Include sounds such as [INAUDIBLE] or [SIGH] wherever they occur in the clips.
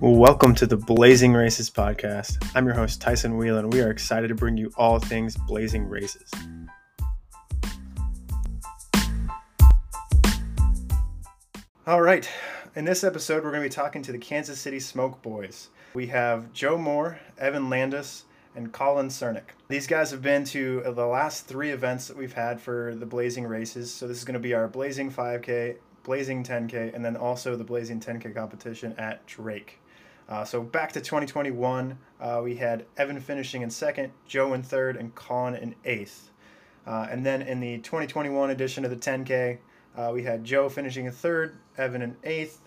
Welcome to the Blazing Races podcast. I'm your host, Tyson Wieland, and we are excited to bring you all things Blazing Races. All right, in this episode, we're going to be talking to the Kansas City Smoke Boys. We have Joe Moore, Evan Landes, and Colin Cernik. These guys have been to the last three events that we've had for the Blazing Races. So this is going to be our Blazing 5K, Blazing 10K, and then also the Blazing 10K competition at Drake. Uh, so back to 2021, uh, we had Evan finishing in second, Joe in third, and Colin in eighth. Uh, and then in the 2021 edition of the 10K, uh, we had Joe finishing in third, Evan in eighth,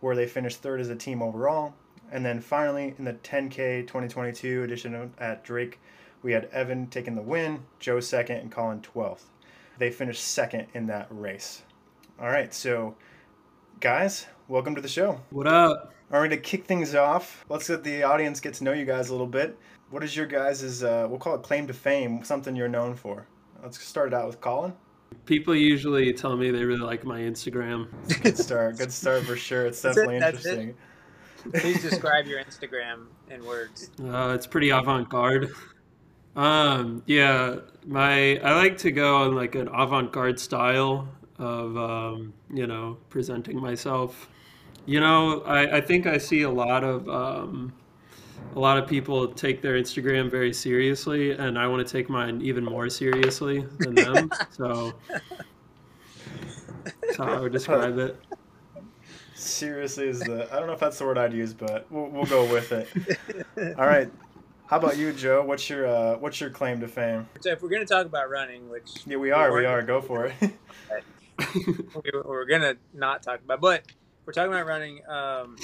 where they finished third as a team overall. And then finally, in the 10K 2022 edition at Drake, we had Evan taking the win, Joe second, and Colin 12th. They finished second in that race. All right, so guys, welcome to the show. What up? All right, to kick things off, let's let the audience get to know you guys a little bit. What is your guys' uh, we'll call it claim to fame, something you're known for? Let's start it out with Colin. People usually tell me they really like my Instagram. Good start. Good start for sure. It's [LAUGHS] definitely That's it. interesting. Please [LAUGHS] describe your Instagram in words. Uh, it's pretty avant-garde. Um, yeah, my I like to go on like an avant-garde style of um, you know presenting myself. You know, I, I think I see a lot of um, a lot of people take their Instagram very seriously, and I want to take mine even more seriously than them. [LAUGHS] so that's how I would describe it. Seriously, is the I don't know if that's the word I'd use, but we'll, we'll go with it. All right. How about you, Joe? What's your uh, what's your claim to fame? So if we're going to talk about running, which Yeah, we are. We are. Go for it. [LAUGHS] we, we're going to not talk about, but we're talking about running. Um,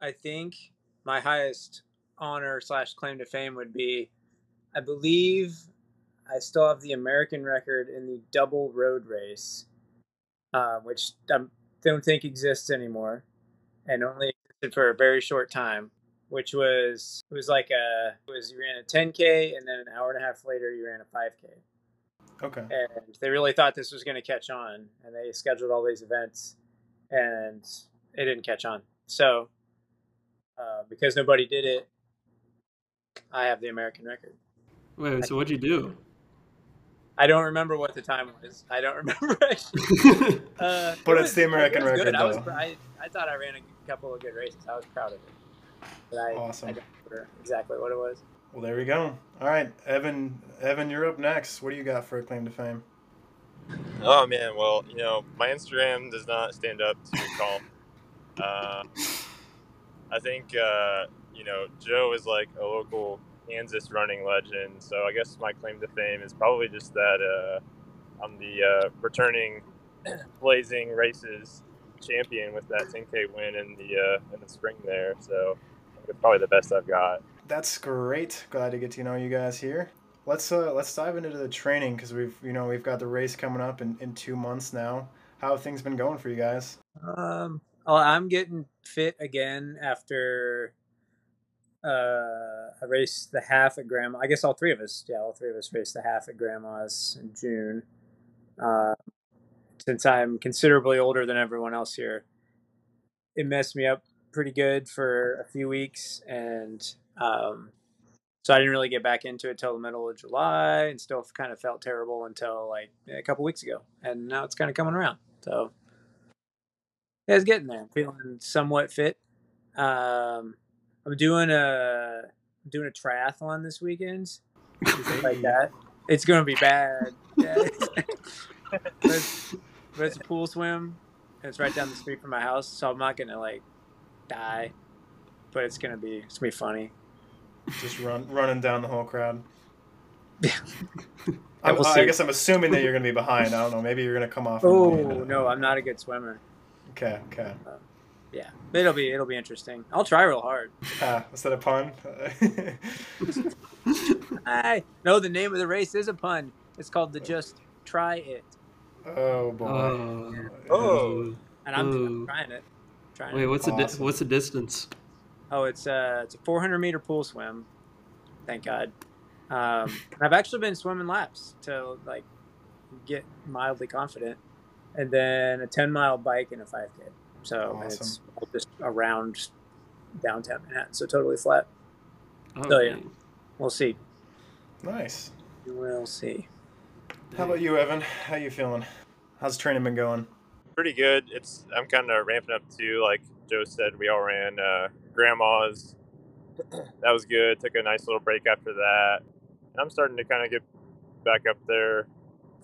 I think my highest honor slash claim to fame would be, I believe, I still have the American record in the double road race, uh, which I don't think exists anymore, and only existed for a very short time. Which was it was like a it was you ran a 10k and then an hour and a half later you ran a 5k okay. and they really thought this was going to catch on and they scheduled all these events and it didn't catch on so uh, because nobody did it i have the american record Wait, so what'd you do? i don't remember what the time was i don't [LAUGHS] remember actually. [LAUGHS] uh, But it it's the American it was good. record, I, was, though. I, I thought i ran a couple of good races i was proud of it but I, Awesome. I don't remember exactly what it was Well, there we go. All right, Evan. Evan, you're up next. What do you got for a claim to fame? Oh man, well, you know, my Instagram does not stand up to call. Uh, I think uh, you know Joe is like a local Kansas running legend, so I guess my claim to fame is probably just that uh, I'm the uh, returning [CLEARS THROAT] Blazing Races champion with that 10k win in the uh, in the spring there. So it's probably the best I've got. That's great. Glad to get to know you guys here. Let's uh let's dive into the training because we've you know we've got the race coming up in, in two months now. How have things been going for you guys? Um, I'm getting fit again after uh, I raced the half at Grandma. I guess all three of us, yeah, all three of us raced the half at Grandma's in June. Uh, since I'm considerably older than everyone else here, it messed me up pretty good for a few weeks, and um, so I didn't really get back into it till the middle of July, and still kind of felt terrible until like a couple weeks ago, and now it's kind of coming around. So yeah, it's getting there. I'm Feeling somewhat fit. Um, I'm doing a I'm doing a triathlon this weekend. Something like [LAUGHS] that. It's gonna be bad. Yeah. [LAUGHS] but, it's, but it's a pool swim. And it's right down the street from my house, so I'm not gonna like die. But it's gonna be it's gonna be funny. Just run running down the whole crowd. Yeah, [LAUGHS] I, we'll I see. guess I'm assuming that you're going to be behind. I don't know. Maybe you're going to come off. Oh no, I'm not a good swimmer. Okay. Okay. Yeah, it'll be it'll be interesting. I'll try real hard. Ah, was that a pun? [LAUGHS] I no, the name of the race is a pun. It's called the Just Try It, oh boy. Oh. Oh. and I'm, I'm trying it. Trying Wait, it. what's the di- what's the distance? Oh, it's a it's a 400 meter pool swim. Thank God. Um, I've actually been swimming laps to like get mildly confident, and then a 10 mile bike and a 5k. So it's Awesome. all just around downtown Manhattan, so totally flat. Oh, Oh, yeah. dang. We'll see. Nice. We'll see. How about you, Evan? How you feeling? How's training been going? Pretty good. It's I'm kind of ramping up too. Like Joe said, we all ran uh, grandma's. That was good. Took a nice little break after that. And I'm starting to kind of get back up there.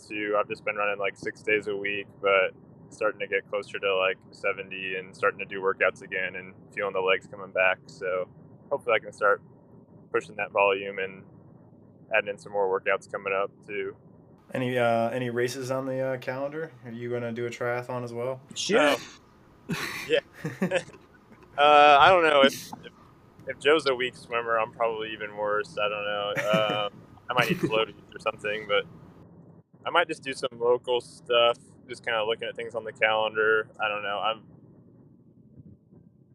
To I've just been running like six days a week, but starting to get closer to like 70 and starting to do workouts again and feeling the legs coming back. So hopefully I can start pushing that volume and adding in some more workouts coming up too. Any uh, any races on the uh, calendar? Are you gonna do a triathlon as well? Sure. Yeah. [LAUGHS] Uh, I don't know if, if if Joe's a weak swimmer, I'm probably even worse. I don't know. Um, I might need floaties [LAUGHS] or something, but I might just do some local stuff. Just kind of looking at things on the calendar. I don't know. I'm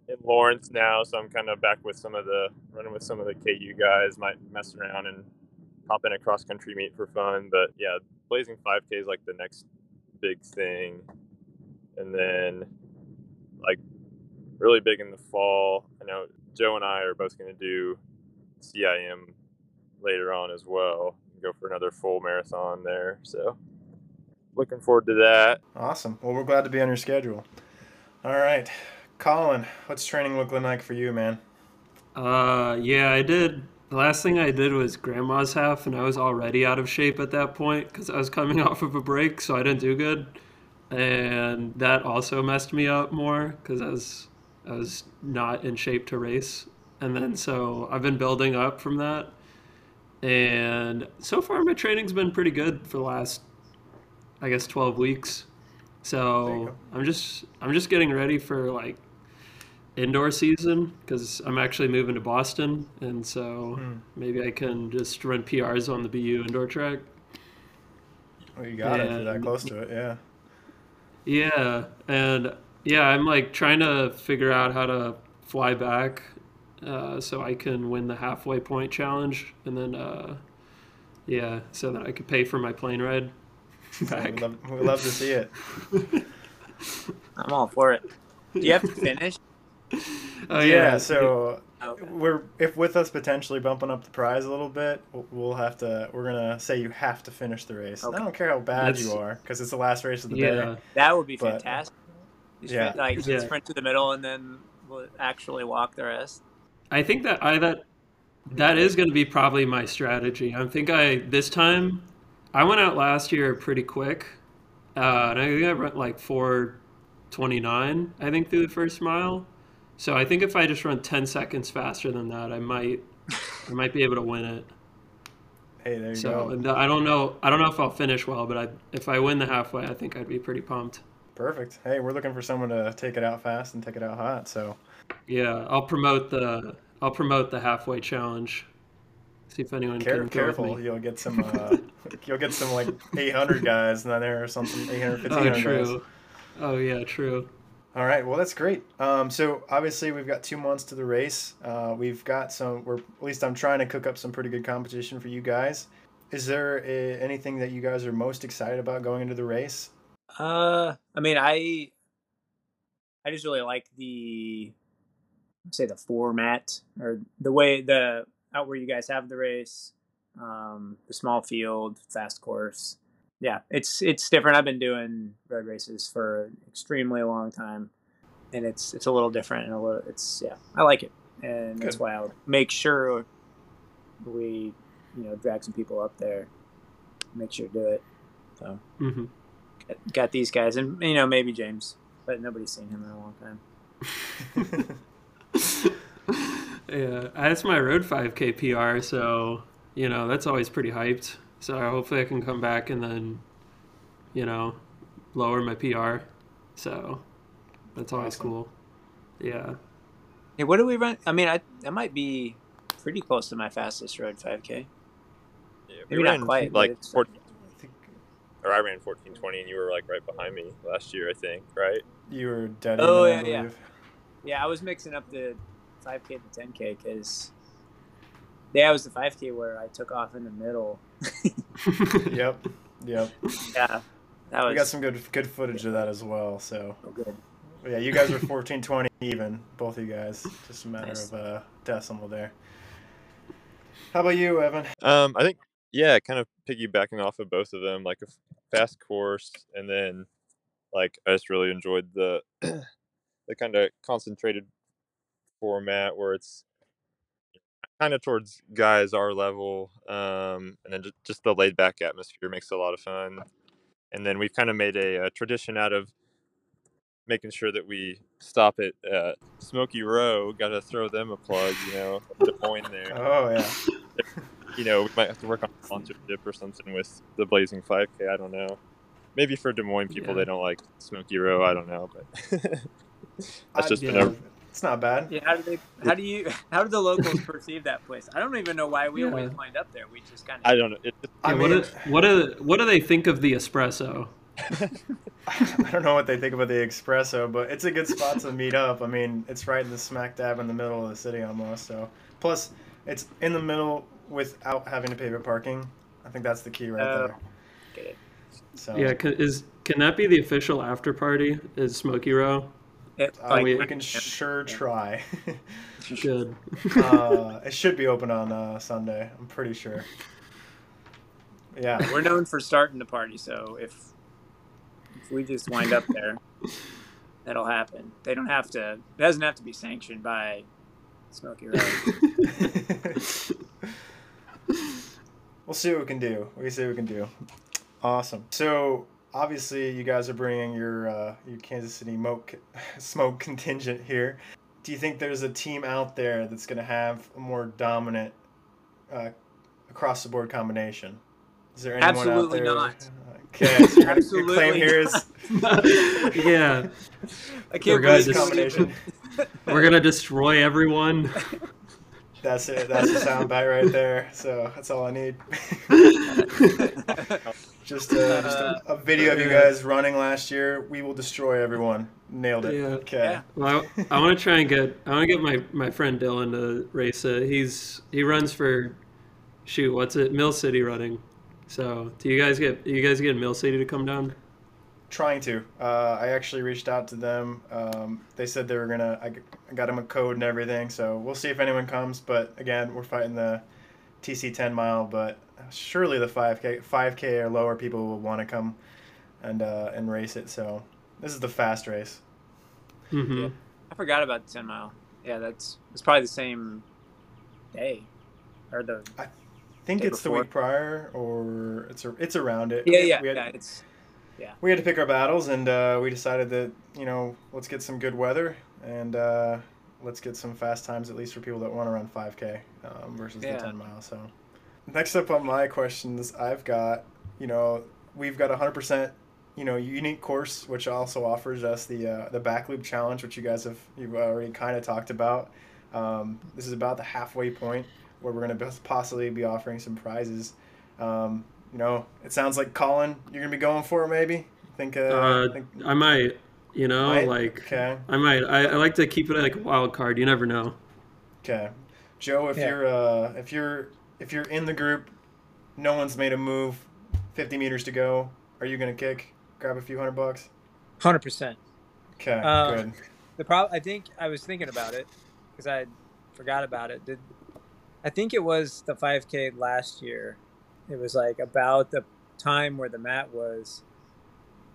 in Lawrence now, so I'm kind of back with some of the running with some of the KU guys. Might mess around and hop in a cross country meet for fun. But yeah, Blazing 5K is like the next big thing, and then really big in the fall. I know Joe and I are both going to do CIM later on as well. Go for another full marathon there. So looking forward to that. Awesome. Well, we're glad to be on your schedule. All right, Colin, what's training looking like for you, man? Uh, yeah, I did. The last thing I did was grandma's half, and I was already out of shape at that point because I was coming [LAUGHS] off of a break, so I didn't do good, and that also messed me up more because I was I was not in shape to race, and then so I've been building up from that, and so far my training's been pretty good for the last, I guess, twelve weeks. So. I'm just I'm just getting ready for like indoor season because I'm actually moving to Boston, and so Hmm. maybe I can just run PRs on the BU indoor track. Well, you got it. You're that close to it, yeah. Yeah, and yeah, I'm like trying to figure out how to fly back uh, so I can win the halfway point challenge, and then uh, yeah, so that I could pay for my plane ride [LAUGHS] back. We'd love, we'd love to see it. [LAUGHS] I'm all for it. Do you have to finish? [LAUGHS] Oh yeah, so Okay. we're if with us potentially bumping up the prize a little bit, we'll- we'll have to. We're gonna say you have to finish the race. Okay. I don't care how bad That's- you are, because it's the last race of the yeah. day. That would be But- fantastic. You Yeah. sprint, like Yeah. sprint to the middle and then we'll actually walk the rest. I think that I that that is going to be probably my strategy. I think I this time I went out last year pretty quick, uh, and I think I went like four twenty nine. I think through the first mile. So I think if I just run ten seconds faster than that, I might I might be able to win it. Hey, there you So go. and I don't know I don't know if I'll finish well, but I, if I win the halfway, I think I'd be pretty pumped. Perfect. Hey, we're looking for someone to take it out fast and take it out hot. So Yeah, I'll promote the I'll promote the halfway challenge. See if anyone care, can careful, me. you'll get some. Uh, [LAUGHS] you'll get some like 800 guys in there or something. 800, Oh, 1500 guys. true. Oh, yeah, true. All right, well that's great. Um, so obviously we've got two months to the race. Uh, we've got some. We're at least I'm trying to cook up some pretty good competition for you guys. Is there a, anything that you guys are most excited about going into the race? Uh, I mean, I I just really like the say the format or the way the out where you guys have the race, um, the small field, fast course. Yeah, it's it's different. I've been doing road races for an extremely long time, and it's it's a little different and a little. It's yeah, I like it, and that's why I would make sure we, you know, drag some people up there, make sure to do it. So hmm got, got these guys, and you know maybe James, but nobody's seen him in a long time. [LAUGHS] yeah, that's my road 5K PR, so you know that's always pretty hyped. So hopefully I can come back and then, you know, lower my PR. So that's always Awesome. cool. Yeah. Hey, what do we run? I mean, I that might be pretty close to my fastest road 5K. Yeah, Maybe not quite, like it's- 14, or I ran 1420 and you were like right behind me last year, I think, right? you were dead. Oh, even, I yeah, yeah. Yeah, I was mixing up the 5K to 10K because yeah, it was the 5K where I took off in the middle. [LAUGHS] Yep. Yep. Yeah, that was We got some good good footage of that as well. So so good. Yeah, you guys were fourteen twenty [LAUGHS] even, both of you guys. Just a matter Nice. of uh, decimal there. How about you, Evan? Um, I think yeah, kind of piggybacking off of both of them, like a fast course, and then like I just really enjoyed the [CLEARS THROAT] the kind of concentrated format where it's kind of towards guys our level, um, and then just, just the laid back atmosphere makes it a lot of fun. And then we've kind of made a, a tradition out of making sure that we stop at uh, Smoky Row. Got to throw them a plug, you know, the point there Oh, yeah. [LAUGHS] you know, we might have to work on a sponsorship or something with the Blazing 5K. I don't know. Maybe for Des Moines people, Yeah. they don't like Smoky Row. I don't know, but [LAUGHS] that's I- just yeah, been a It's not bad. Yeah, how do they? How do you? [LAUGHS] How do the locals perceive that place? I don't even know why we Yeah. always wind up there. We just kind of. I don't know. It, it, I mean, what, do, what do what do they think of the espresso? [LAUGHS] I don't know what they think about the espresso, but it's a good spot to meet up. I mean, it's right in the smack dab in the middle of the city almost. So, plus, it's in the middle without having to pay for parking. I think that's the key right Oh. there. Get it. So, Yeah, can, is can that be the official after party? Is Smoky Row? It, uh, like, we, we- can sure try. [LAUGHS] Good. uh, it should be open on uh, Sunday. I'm pretty sure. Yeah. we're known for starting the party, so if if we just wind up there, [LAUGHS] that'll happen. They don't have to. It doesn't have to be sanctioned by Smoky Row. [LAUGHS] we'll see what we can do. We can see what we can do. Awesome. So obviously, you guys are bringing your uh, your Kansas City smoke [LAUGHS] smoke contingent here. Do you think there's a team out there that's going to have a more dominant uh, across the board combination? Is there anyone Absolutely out there? not. [LAUGHS] Okay, so your, your Absolutely claim here is [LAUGHS] yeah, I We're can't gonna believe just- combination. we're gonna destroy everyone. That's it. That's the sound bite right there. So that's all I need. [LAUGHS] just uh, just a, a video of you guys running last year. We will destroy everyone. Nailed it. Yeah. Okay. Yeah. Well, I, I want to try and get I want to get my my friend Dylan to race it. He's he runs for shoot what's it Mill City running. So do you guys get you guys get Mill City to come down? Trying to. Uh, I actually reached out to them. Um, they said they were gonna. I got them a code and everything. So we'll see if anyone comes. But again, we're fighting the TC 10 mile. But surely the 5K 5K or lower people will want to come and uh, and race it. So this is the fast race. hmm Yeah. I forgot about the ten mile. Yeah, that's it's probably the same day, or the I think Day it's the week prior, or it's a, it's around it. yeah yeah We had, yeah. It's we had to pick our battles, and uh, we decided that you know let's get some good weather and uh, let's get some fast times at least for people that want to run 5K um, versus Yeah. the 10 mile. So next up on my questions, I've got you know we've got a hundred percent you know unique course which also offers us the uh, the back loop challenge which you guys have you've already kind of talked about. Um, this is about the halfway point where we're going to possibly be offering some prizes. Um, you know, it sounds like Colin, you're going to be going for it maybe. Think, uh, Uh, think I might, you know, might? like okay, I might. I, I like to keep it like a wild card. You never know. okay. Joe, if Yeah. you're uh, if you're if you're in the group, no one's made a move, 50 meters to go. Are you going to kick? Grab a few hundred bucks. hundred percent. Okay, Uh, good. The problem, I think, I was thinking about it because I forgot about it. Did I think it was the 5K last year? It was like about the time where the mat was,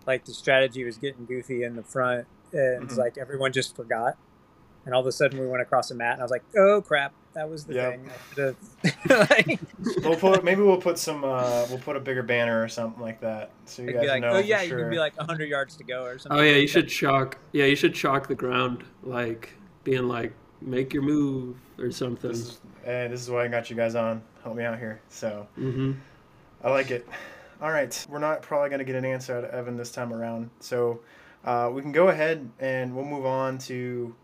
like the strategy was getting goofy in the front, and it's Mhm. like everyone just forgot, and all of a sudden we went across the mat, and I was like, "Oh crap, that was the Yep. thing." I [LAUGHS] like, We'll put maybe we'll put some uh, we'll put a bigger banner or something like that so you it'd guys like, know "Oh for yeah," you sure. can be like hundred yards to go or something. Oh yeah, like you that. should chalk. Yeah, you should chalk the ground, like being like, make your move or something. this is, hey, this is why I got you guys on. Help me out here. So hmm I like it. All right, we're not probably going to get an answer out of Evan this time around. So uh, we can go ahead and we'll move on to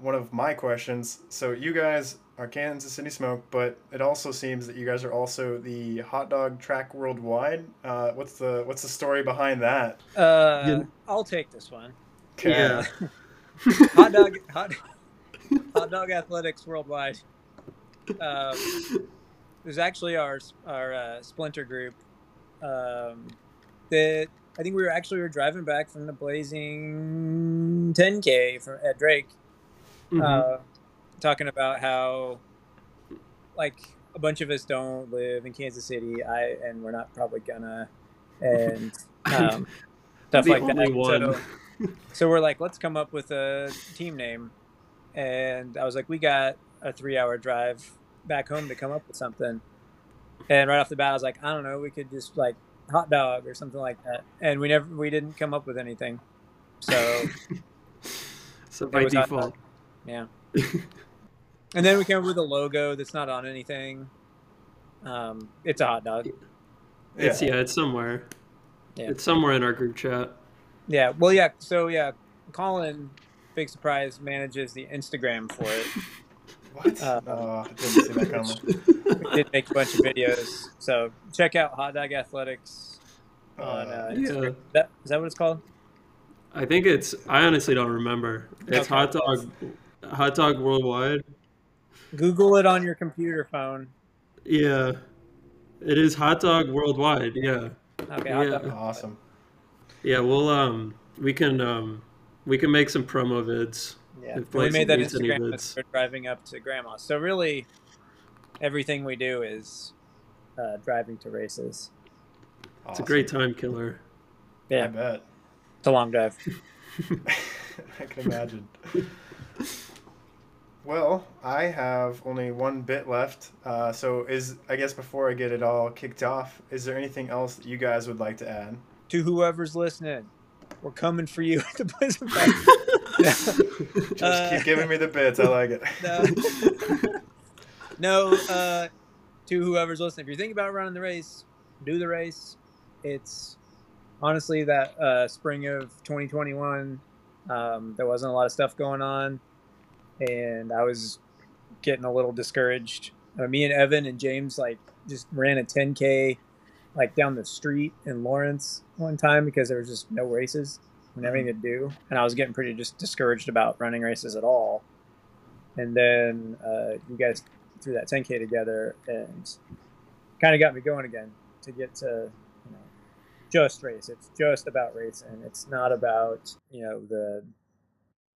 one of my questions. So you guys are Kansas City Smoke, but it also seems that you guys are also the hot dog track worldwide. Uh, what's the what's the story behind that? Uh, Yeah. I'll take this one. Okay. Yeah. [LAUGHS] hot dog hot, hot dog athletics worldwide um, was actually our our uh, splinter group um, that I think we were actually we were driving back from the Blazing 10K from at Drake, Mhm. uh, talking about how like a bunch of us don't live in Kansas City. I and we're not probably gonna, and [LAUGHS] um, stuff like that. one. So, so we're like, let's come up with a team name, and I was like, we got a three-hour drive back home to come up with something. And right off the bat, I was like, I don't know, we could just like hot dog or something like that. And we never, we didn't come up with anything. So [LAUGHS] so by default, yeah. and then we came up with a logo that's not on anything. Um, it's a hot dog. it's yeah, it's somewhere. Yeah. It's somewhere in our group chat. Yeah. Well, yeah. So yeah, Colin, big surprise, manages the Instagram for it. [LAUGHS] What? Uh, oh, I didn't see that coming. [LAUGHS] we did make a bunch of videos. So check out Hot Dog Athletics on uh, Uh, Yeah. Instagram. Is that, is that what it's called? I think it's. I honestly don't remember. It's Okay. hot dog, hot dog worldwide. Google it on your computer phone. Yeah, it is hot dog worldwide. Yeah, Okay. Yeah. awesome. yeah. We'll um, we can um, we can make some promo vids. Yeah. We made that Blazing needs any Instagram vids. as we're driving up to grandma. So really, everything we do is uh, driving to races. It's a great time killer. I Yeah, bet. it's a long drive. [LAUGHS] [LAUGHS] I can imagine. Well, I have only one bit left. Uh, so, is I guess before I get it all kicked off, is there anything else that you guys would like to add? to whoever's listening, we're coming for you at the Blizzard [LAUGHS] Just Uh, keep giving me the bits. I like it. no, no. Uh, to whoever's listening, if you're thinking about running the race, do the race. It's honestly that uh, spring of 2021. Um, there wasn't a lot of stuff going on, and I was getting a little discouraged. Uh, me and Evan and James like just ran a 10k like down the street in Lawrence one time because there was just no races and everything to do, and I was getting pretty just discouraged about running races at all. And then uh, you guys threw that 10k together and kind of got me going again to get to you know just race. It's just about racing. It's not about you know the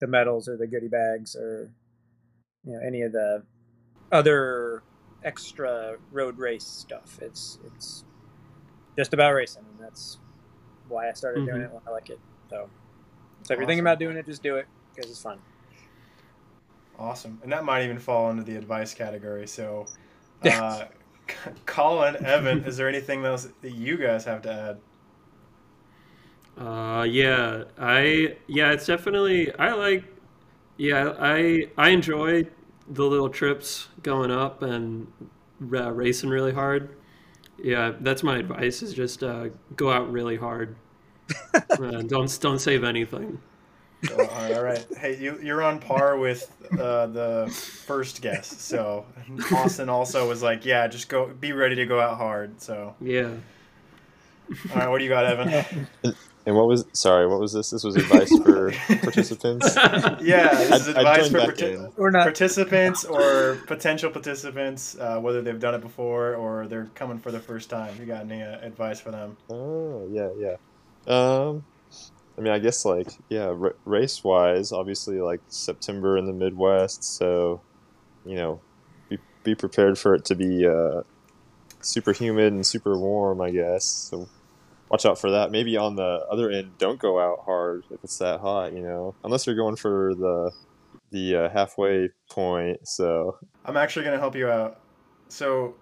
the medals or the goodie bags or you know any of the other extra road race stuff. It's it's just about racing and that's why i started doing Mhm. it when i like it so so if you're thinking about doing it just do it because it's fun Awesome. And that might even fall into the advice category. So, [LAUGHS] uh, [LAUGHS] Colin, Evan, is there anything else that you guys have to add? Uh, yeah, I yeah, it's definitely I like yeah, I I enjoy the little trips going up and uh, racing really hard. Yeah, that's my advice is just uh, go out really hard. [LAUGHS] uh, don't don't save anything. So, all right, all right. Hey, you, you're on par with uh, the first guess. So [LAUGHS] Austin also was like, yeah, just go, be ready to go out hard. So, Yeah. all right, what do you got, Evan? [LAUGHS] And what was sorry? What was this? This was advice for [LAUGHS] participants. [LAUGHS] Yeah, this is I- I advice for back parti- in. not participants or potential participants, uh, whether they've done it before or they're coming for the first time. You got any uh, advice for them? Oh yeah, yeah. Um, I mean, I guess like yeah, r- race wise, obviously like September in the Midwest, so you know, be be prepared for it to be uh, super humid and super warm. I guess so. Watch out for that. Maybe on the other end, don't go out hard if it's that hot. You know, unless you're going for the the uh, halfway point. So I'm actually going to help you out. So,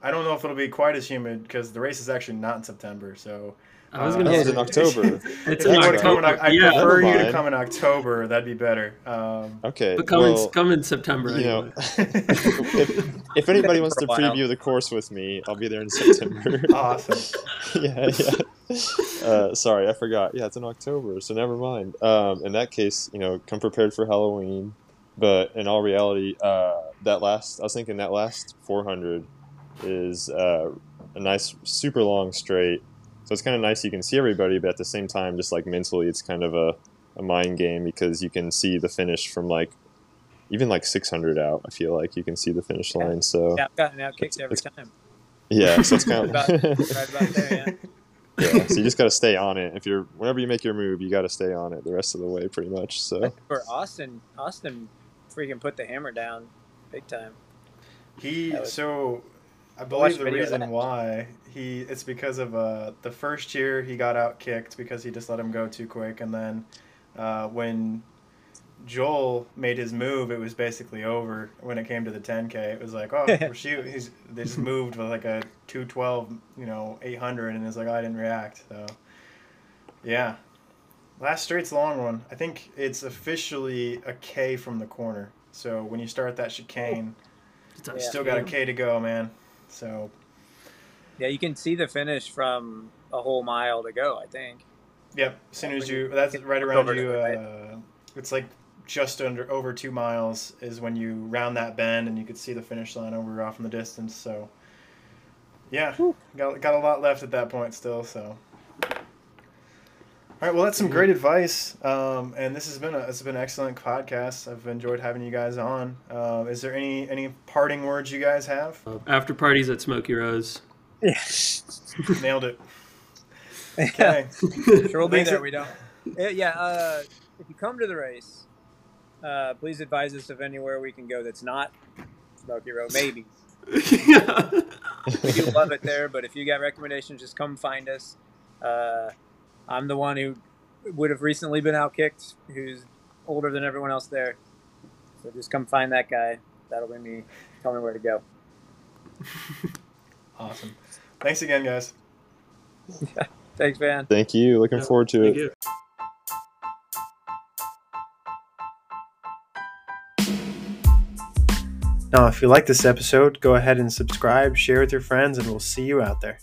I don't know if it'll be quite as humid because the race is actually not in September. So, I was Uh, gonna yeah, say it's in October. [LAUGHS] It's in you want to come in, October. I yeah, prefer you to come in October. That'd be better. Um, Okay, but come in come in September you know, [LAUGHS] if, if anybody wants to a while. preview the course with me, I'll be there in September. [LAUGHS] awesome. yeah, yeah. Uh, sorry, I forgot. Yeah, it's in October, so never mind. Um, in that case, you know, come prepared for Halloween. But in all reality, uh, that last, I was thinking that last 400 is uh, a nice, super long straight. So it's kind of nice you can see everybody, but at the same time, just like mentally, it's kind of a, a mind game because you can see the finish from like even like 600 out. I feel like you can see the finish line. So yeah, I've gotten out kicked every It's- time. yeah, so it's kind of [LAUGHS] About- right about there, yeah. Yeah, so you just got to stay on it. If you're whenever you make your move, you got to stay on it the rest of the way, pretty much. So For Austin, Austin freaking put the hammer down big time. He was- so I believe the reason why he it's because of uh the first year he got out kicked because he just let him go too quick and then uh, when Joel made his move it was basically over. When it came to the 10k it was like oh [LAUGHS] shoot he's they just moved with like a 212 you know 800 and it's like I didn't react so yeah. Last straight's a long one. I think it's officially a K from the corner. So when you start that chicane It's a Yeah. Still got a K to go, man. So Yeah, you can see the finish from a whole mile to go. I think. yep. As soon as you that's right around you. Uh, it's like just under over two miles is when you round that bend and you could see the finish line over off in the distance. So yeah, got got a lot left at that point still. So. All right, well, that's some great advice, um, and this has been a it's been an excellent podcast. I've enjoyed having you guys on. Uh, is there any any parting words you guys have? Uh, after parties at Smoky Row's. Yeah. [LAUGHS] Nailed it. Okay. [LAUGHS] sure we'll be Thanks there. for- We don't. Yeah, yeah. Uh, if you come to the race, uh, please advise us of anywhere we can go that's not Smoky Row. Maybe yeah. [LAUGHS] we do love it there, but if you got recommendations, just come find us. Uh, I'm the one who would have recently been outkicked, who's older than everyone else there. So just come find that guy. That'll be me. Tell me where to go. [LAUGHS] Awesome. Thanks again, guys. [LAUGHS] Thanks, Van. thank you. Looking Yeah, forward to Thank it. you. Now, if you like this episode, go ahead and subscribe, share with your friends, and we'll see you out there.